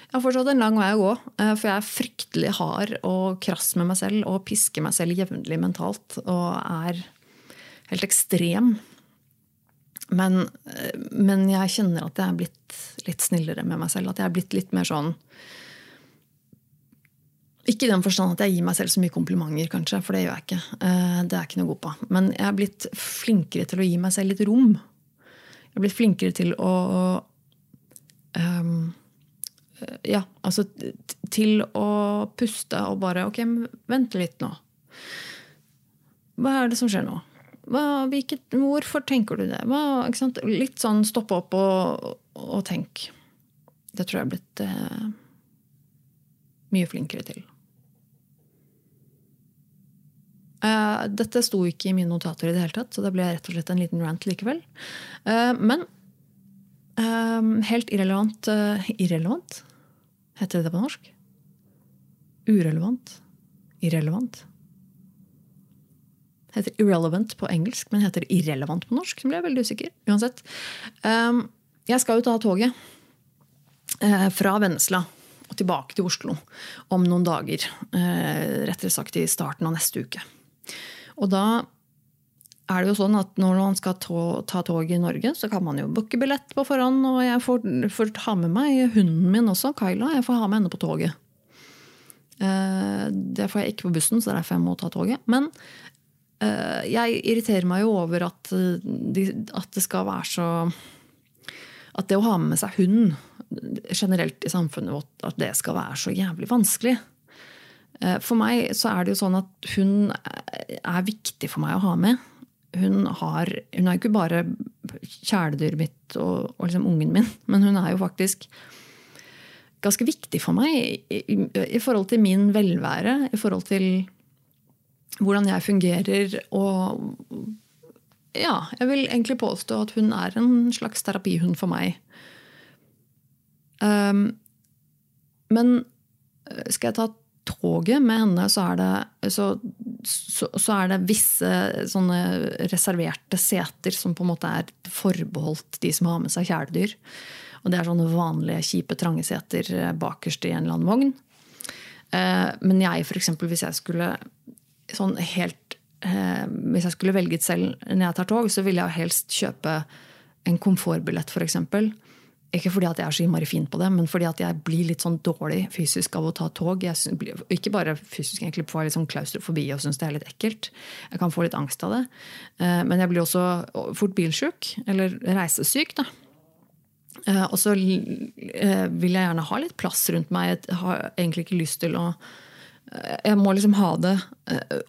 Jeg har fortsatt en lang vei å gå, uh, for jeg er fryktelig hard og krass med meg selv og pisker meg selv jevnlig mentalt og er helt ekstrem. Men, uh, men jeg kjenner at jeg er blitt litt snillere med meg selv. At jeg er blitt litt mer sånn ikke i den forstand at jeg gir meg selv så mye komplimenter, kanskje, for det gjør jeg ikke. Eh, det er jeg ikke noe god på. Men jeg er blitt flinkere til å gi meg selv litt rom. Jeg er blitt flinkere til å um, Ja, altså til å puste og bare Ok, vente litt nå. Hva er det som skjer nå? Hva, hvilket, hvorfor tenker du det? Hva, litt sånn stoppe opp og, og tenk. Det tror jeg er blitt eh, mye flinkere til. Uh, dette sto ikke i mine notater, i det hele tatt, så det ble rett og slett en liten rant likevel. Uh, men uh, helt irrelevant Irrelevant? Heter det det på norsk? Urelevant? Irrelevant? Heter irrelevant på engelsk, men heter irrelevant på norsk? Så ble jeg veldig usikker. Uansett. jeg skal jo ta toget fra Vennesla og tilbake til Oslo om noen dager. Rettere sagt i starten av neste uke. Og da er det jo sånn at når man skal ta tog i Norge, så kan man jo booke billett på forhånd. Og jeg får, får ta med meg hunden min også, Kyla. Jeg får ha med henne på toget. Eh, det får jeg ikke på bussen, så det er derfor jeg må ta toget. Men eh, jeg irriterer meg jo over at, at det skal være så At det å ha med seg hund generelt i samfunnet vårt, at det skal være så jævlig vanskelig. Eh, for meg så er det jo sånn at hun er viktig for meg å ha med. Hun, har, hun er jo ikke bare kjæledyret mitt og, og liksom ungen min, <laughs> men hun er jo faktisk ganske viktig for meg i, i, i, forhold til min velvære, i forhold til hvordan jeg fungerer. Og ja, jeg vil egentlig påstå at hun er en slags terapihund for meg. Um, men skal jeg ta toget med henne, så er det, så, så, så er det visse reserverte seter som på en måte er forbeholdt de som har med seg kjæledyr. Og det er sånne vanlige, kjipe, trange seter bakerst i en eller annen vogn. Eh, men jeg, for eksempel, hvis jeg skulle sånn helt eh, Hvis jeg skulle velget selv når jeg tar tog, så ville jeg helst kjøpe en komfortbillett, f.eks. Ikke fordi at jeg er så innmari fin på det, men fordi at jeg blir litt sånn dårlig fysisk av å ta tog. Jeg, ikke bare fysisk, egentlig får jeg litt sånn klaustrofobi og syns det er litt ekkelt. Jeg kan få litt angst av det. Eh, men jeg blir også fort bilsjuk, eller reisesyk. da. Eh, og så eh, vil jeg gjerne ha litt plass rundt meg. Jeg har egentlig ikke lyst til å jeg må liksom ha det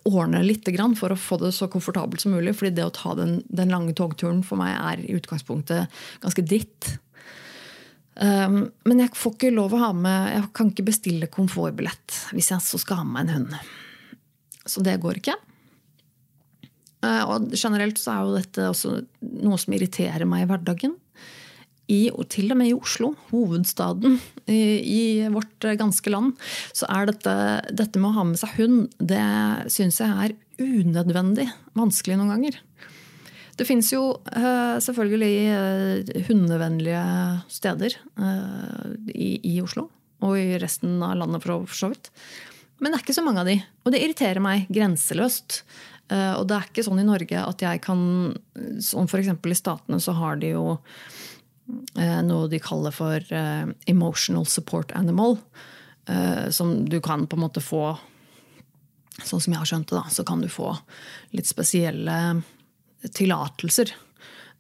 ordne litt for å få det så komfortabelt som mulig. fordi det å ta den, den lange togturen for meg er i utgangspunktet ganske dritt. Um, men jeg får ikke lov å ha med Jeg kan ikke bestille komfortbillett hvis jeg så skal ha med en hund. Så det går ikke. Uh, og generelt så er jo dette også noe som irriterer meg i hverdagen. I, og til og med i Oslo, hovedstaden i, i vårt ganske land, så er dette, dette med å ha med seg hund, det syns jeg er unødvendig vanskelig noen ganger. Det fins jo uh, selvfølgelig uh, hundevennlige steder uh, i, i, Oslo. Og i resten av landet, for så vidt. Men det er ikke så mange av de. Og det irriterer meg grenseløst. og det er ikke sånn i Norge at jeg kan Som f.eks. i Statene så har de jo noe de kaller for emotional support animal. som du kan på en måte få Sånn som jeg har skjønt det, da, så kan du få litt spesielle tillatelser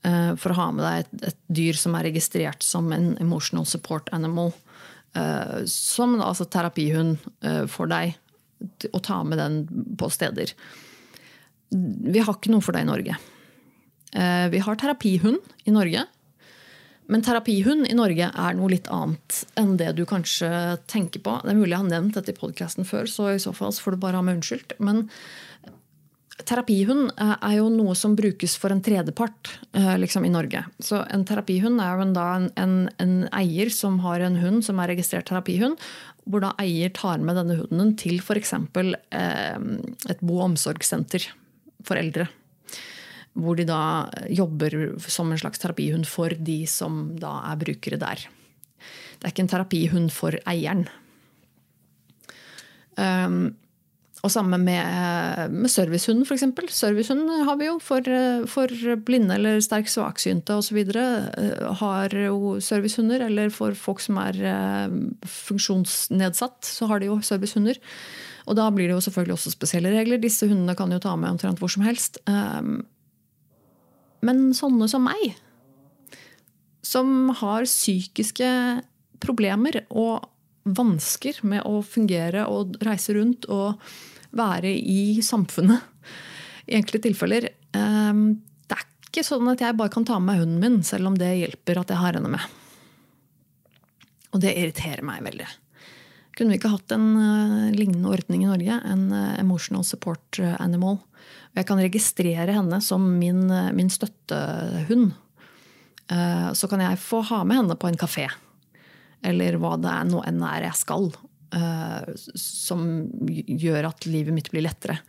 uh, for å ha med deg et, et, dyr som er registrert som en emotional support animal. Uh, som altså terapihund uh, for deg. Å ta med den på steder. Vi har ikke noe for det i Norge. Vi har terapihund i Norge. Men terapihund i Norge er noe litt annet enn det du kanskje tenker på. Det er mulig jeg har nevnt dette i podkasten før, så i så fall får du bare ha meg unnskyldt. Men terapihund eh, er jo noe som brukes for en tredjepart eh, liksom, i Norge. Så en terapihund er jo en, en, en, en, eier som har en hund som er registrert terapihund. Hvor da eier tar med denne hunden til f.eks. Eh, et bo- og omsorgssenter for eldre. Hvor de da jobber som en slags terapihund for de som da er brukere der. Det er ikke en terapihund for eieren. Um, og samme med, med servicehund, f.eks. Servicehund har vi jo for, for blinde eller sterkt svaksynte osv. Eh, har jo servicehunder. Eller for folk som er eh, funksjonsnedsatt, så har de jo servicehunder. Og da blir det jo selvfølgelig også spesielle regler. Disse hundene kan jo ta med omtrent hvor som helst. Eh, men sånne som meg, som har psykiske problemer og vansker med å fungere og reise rundt og være i samfunnet. I enkelte tilfeller. Ehm, det er ikke sånn at jeg bare kan ta med meg hunden min, selv om det hjelper at jeg har henne med. Og det irriterer meg veldig. Kunne vi ikke hatt en uh, lignende ordning i Norge? En uh, emotional support animal. Jeg kan registrere henne som min, min støttehund. så kan jeg få ha med henne på en kafé eller hva det er nå enn er jeg skal. Uh, som gjør at livet mitt blir lettere.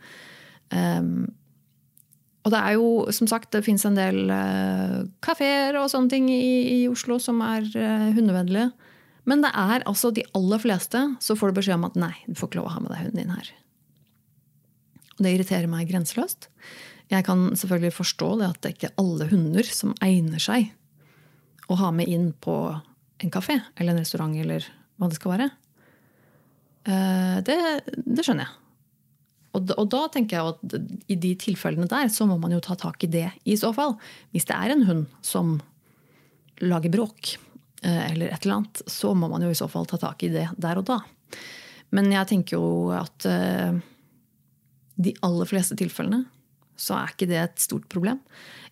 Og det er jo, som sagt, det fins en del uh, kafeer og sånne ting i, i Oslo som er uh, hundevennlige. Men det er altså de aller fleste så får du beskjed om at nei, du får ikke lov å ha med deg hunden din her. Og det irriterer meg grenseløst. Jeg kan selvfølgelig forstå det at det ikke er alle hunder som egner seg å ha med inn på en kafé eller en restaurant eller hva det skal være. Eh, det, det skjønner jeg. Og da, og da, tenker jeg at i de tilfellene der så må man jo ta tak i det i så fall. Hvis det er en hund som lager bråk eh, eller et eller annet, så må man jo i så fall ta tak i det der og da. Men jeg tenker jo at uh, de aller fleste tilfellene så er ikke det et stort problem.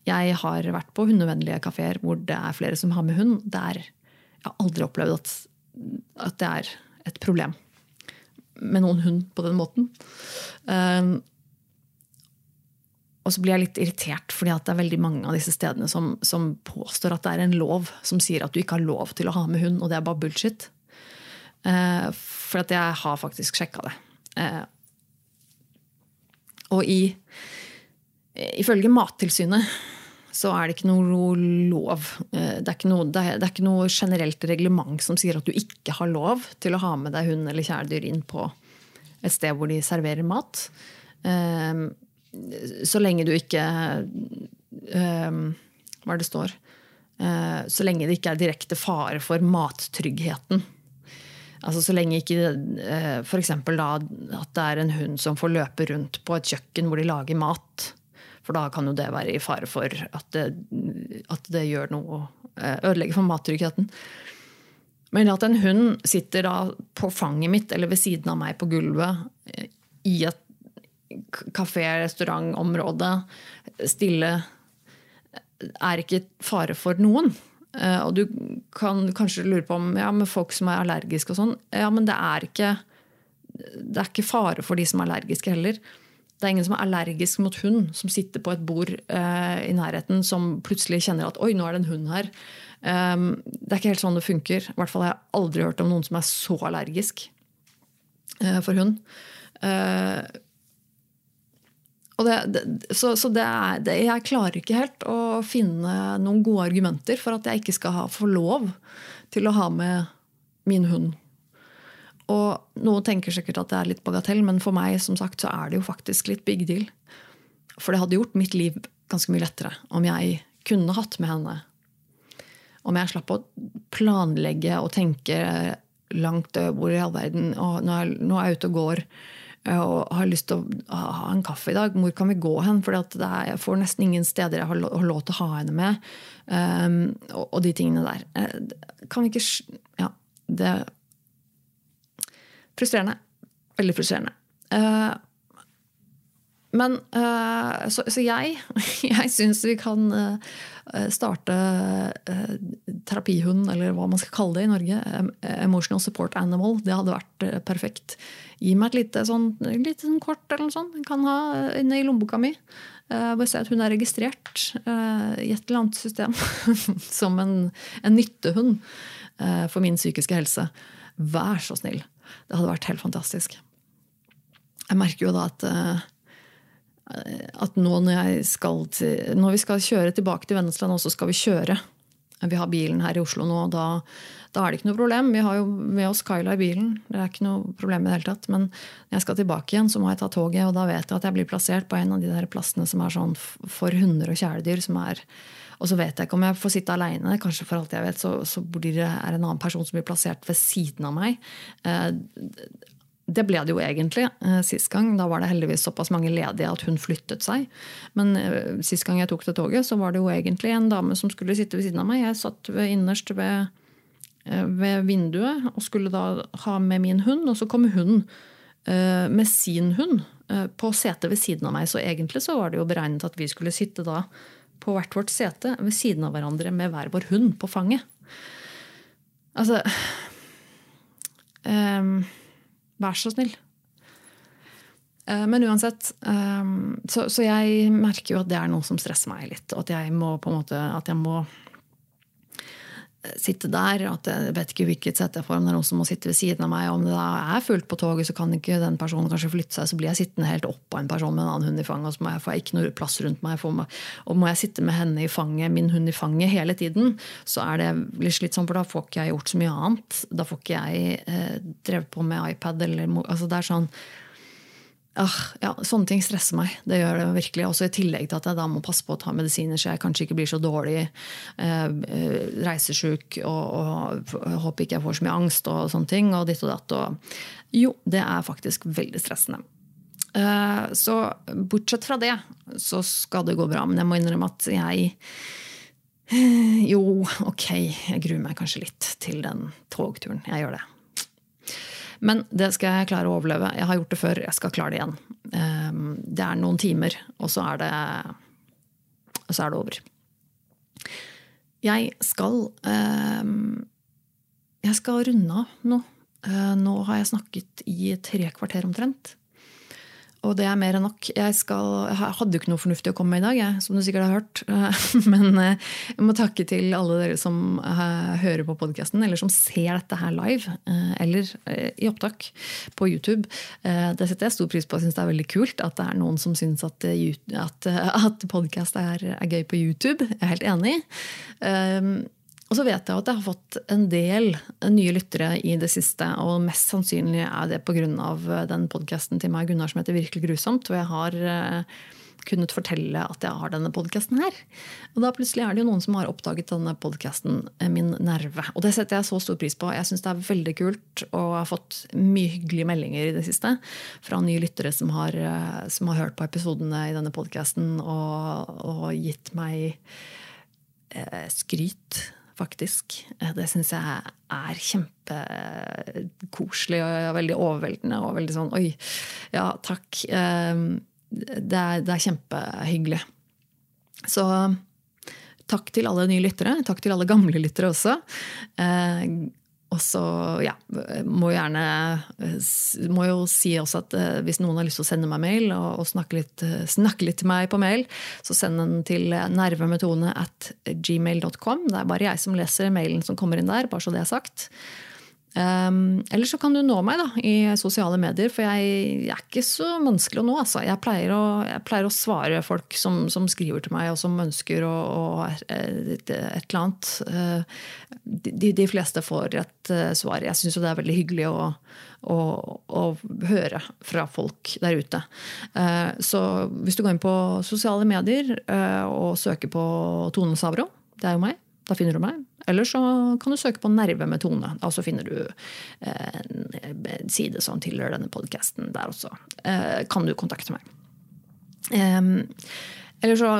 Jeg har vært på hundevennlige kafeer hvor det er flere som har med hund. Der jeg har aldri opplevd at, at det er et problem med noen hund på den måten. Um, og så blir jeg litt irritert, fordi det er veldig mange av disse stedene som, som, påstår at det er en lov som sier at du ikke har lov til å ha med hund, og det er bare bullshit. Uh, for at jeg har faktisk sjekka det. Uh, og i, ifølge Mattilsynet så er det ikke noe lov. Det er ikke noe, det er, ikke noe generelt reglement som sier at du ikke har lov til å ha med deg hund eller kjæledyr inn på et sted hvor de serverer mat. Så lenge du ikke Hva er det står? Så lenge det ikke er direkte fare for mattryggheten. Altså Så lenge ikke eh, f.eks. at det er en hund som får løpe rundt på et kjøkken hvor de lager mat. For da kan jo det være i fare for at det, at det gjør noe eh, ødelegger for mattryggheten. Men at en hund sitter da på fanget mitt eller ved siden av meg på gulvet i et kafé-restaurantområde, stille, er ikke fare for noen. Eh, og du kan kanskje lure på om ja, folk som er allergiske og sånn. Ja, men det er, ikke, det er ikke fare for de som er allergiske heller. Det er ingen som er allergisk mot hund, som sitter på et bord eh, i nærheten, som plutselig kjenner at 'oi, nå er det en hund her'. Um, det er ikke helt sånn det funker. I hvert fall har jeg aldri hørt om noen som er så allergisk uh, for hund. Uh, det, det, så, så det er, jeg klarer ikke helt å finne noen gode argumenter for at jeg ikke skal ha, få lov til å ha med min hund. Og Noen tenker sikkert at det er litt bagatell, men for meg som sagt, så er det jo faktisk litt big deal. For det hadde gjort mitt liv ganske mye lettere om jeg kunne hatt med henne. Om jeg slapp å planlegge og tenke langt hvor i all verden og nå er, nå er jeg ute og går Eh, og har lyst til å ha en kaffe i dag. Hvor kan vi gå hen? For jeg får nesten ingen steder jeg har lov til å ha henne med. Um, og, og, de tingene der. Eh, kan vi ikke Ja, det Frustrerende. Veldig frustrerende. Uh, men uh, så, så, jeg, <laughs> jeg syns vi kan uh, starte terapihund, eller hva man skal kalle det i Norge. Emotional support animal. Det hadde vært perfekt. Gi meg et lite, sånn, lite sånn kort eller noe sånt. Kan ha inne i lommeboka mi. Bare se at hun er registrert i et eller annet system <laughs> som en, en nyttehund for min psykiske helse. Vær så snill. Det hadde vært helt fantastisk. Jeg merker jo da at at nå når, til, når, vi skal kjøre tilbake til Vennesland, så skal vi kjøre. Vi har bilen her i Oslo nå, og da, da, er det ikke noe problem. Vi har jo med oss Kyla i bilen. Det er ikke noe problem i det hele tatt. Men når jeg skal tilbake igjen, så må jeg ta toget, og da vet jeg at jeg blir plassert på en av de der plassene som er sånn for hunder og kjæledyr. som er og så vet jeg ikke om jeg får sitte aleine. Kanskje for alt jeg vet, så, så det er en annen person som blir plassert ved siden av meg. Eh, det ble det jo egentlig eh, sist gang. Da var det heldigvis såpass mange ledige at hun flyttet seg. Men eh, sist gang jeg tok det toget, så var det jo egentlig en dame som skulle sitte ved siden av meg. Jeg satt ved, innerst ved, ved, vinduet og skulle da ha med min hund, og så kom hun med sin hund på setet ved siden av meg. Så egentlig så var det jo beregnet at vi skulle sitte da på hvert vårt sete ved siden av hverandre med hver vår hund på fanget. Altså um, Vær så snill. Eh, men uansett, eh, så, jeg merker jo at det er noe som stresser meg litt. Og at jeg må på en måte, at jeg må sitte der. at Jeg vet ikke hvilket sett jeg får, om det er noen som må sitte ved siden av meg. Om det er fullt på toget, så kan ikke den personen kanskje flytte seg. Så blir jeg sittende helt oppå en person med en annen hund i fanget, og så må jeg få ikke noe plass rundt meg. Og må jeg sitte med henne i fanget, min hund i fanget hele tiden, så er det litt slitsomt, for da får ikke jeg gjort så mye annet. Da får ikke jeg eh, drevet på med iPad eller altså Det er sånn ja, sånne ting stresser meg. Det gjør det virkelig. Også I tillegg til at jeg da må passe på å ta medisiner så jeg kanskje ikke blir så dårlig eh, eh reisesjuk og, og håper ikke jeg får så mye angst og sånne ting. Og ditt og datt. Og, jo, det er faktisk veldig stressende. Eh, så bortsett fra det så skal det gå bra. Men jeg må innrømme at jeg eh, Jo, ok, jeg gruer meg kanskje litt til den togturen. Jeg gjør det. Men det skal jeg klare å overleve. Jeg har gjort det før, jeg skal klare det igjen. Ehm, det er noen timer, og så er det, så er det over. Jeg skal ehm, Jeg skal runde av nå. Eh, nå har jeg snakket i tre kvarter omtrent. Og det er mer enn nok. Jeg, skal, jeg hadde jo ikke noe fornuftig å komme med i dag, jeg, som du sikkert har hørt. <laughs> Men eh, jeg må takke til alle dere som eh, hører på podkasten, eller som ser dette her live, eh, eller i opptak på YouTube. Det setter jeg stor pris på. Jeg syns det er veldig kult at det er noen som syns at, at, at podkast er, er, gøy på YouTube. Jeg er helt enig. Og så vet jeg at jeg har fått en del nye lyttere i det siste. Og mest sannsynlig er det pga. den podkasten til meg Gunnar som heter Virkelig grusomt. Og jeg har eh, kunnet fortelle at jeg har denne podkasten her. Og da plutselig er det jo noen som har oppdaget denne podkasten, eh, Min nerve. Og det setter jeg så stor pris på. Jeg syns det er veldig kult, og jeg har fått mye hyggelige meldinger i det siste fra nye lyttere som har, eh, som har hørt på episodene i denne podkasten og, og gitt meg eh, skryt faktisk. Eh, det syns jeg er kjempekoselig og veldig overveldende. Og veldig sånn oi, ja, takk. Ehm, det er, det er kjempehyggelig. Så takk til alle nye lyttere. Takk til alle gamle lyttere også. Eh, og så ja, må, gjerne, må jo si også at eh, hvis noen har lyst til å sende meg mail og, og snakke, litt, snakke, litt, til meg på mail, så send den til nervemetone at gmail.com. Det er bare jeg som leser mailen som kommer inn der, bare så det er sagt. Um, eller så kan du nå meg da, i sosiale medier, for jeg, jeg er ikke så vanskelig å nå. Altså. Jeg, pleier å, jeg, pleier å, svare folk som, som, skriver til meg, og som ønsker å, å et, et, eller annet. Uh, de, de, fleste får et uh, svar. Jeg syns jo det er veldig hyggelig å, å, å høre fra folk der ute. Så hvis du går inn på sosiale medier og søker på Tone Sabro, det er jo meg, da finner du meg. Eller så kan du søke på Nerve med Tone. Da så finner du eh, en side som tilhører denne podkasten. Der også eh, kan du kontakte meg. Eller så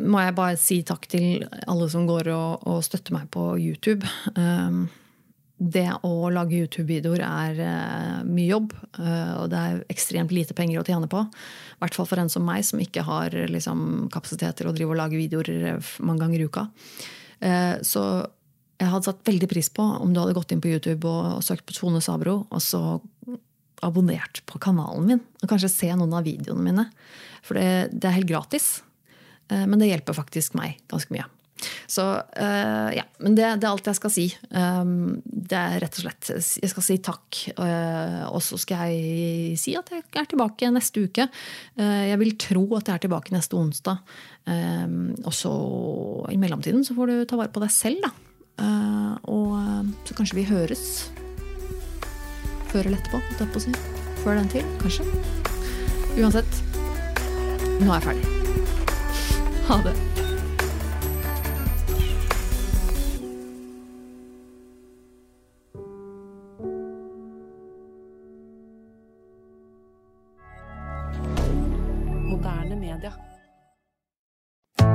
må jeg bare si takk til alle som går og støtter meg på YouTube. Det å lage YouTube-videoer er uh, mye jobb, uh, og det er ekstremt lite penger å tjene på. I hvert fall for en som meg, som ikke har liksom, kapasitet til å drive og lage videoer mange ganger i uka. Eh, så jeg hadde satt veldig pris på om du hadde gått inn på YouTube og, søkt på Tone Sabro, og så abonnert på kanalen min. Og kanskje se noen av videoene mine. For det, det er helt gratis. Eh, men det hjelper faktisk meg ganske mye. Så uh, ja, Men det, det, er alt jeg skal si. Um, det er rett og slett Jeg skal si takk. Uh, og så skal jeg si at jeg er tilbake neste uke. Uh, jeg vil tro at jeg er tilbake neste onsdag. Um, og så i mellomtiden så får du ta vare på deg selv, da. Og så kanskje vi høres før eller etterpå. si. Før den tid, kanskje. Uansett, nå er jeg ferdig. Ha det.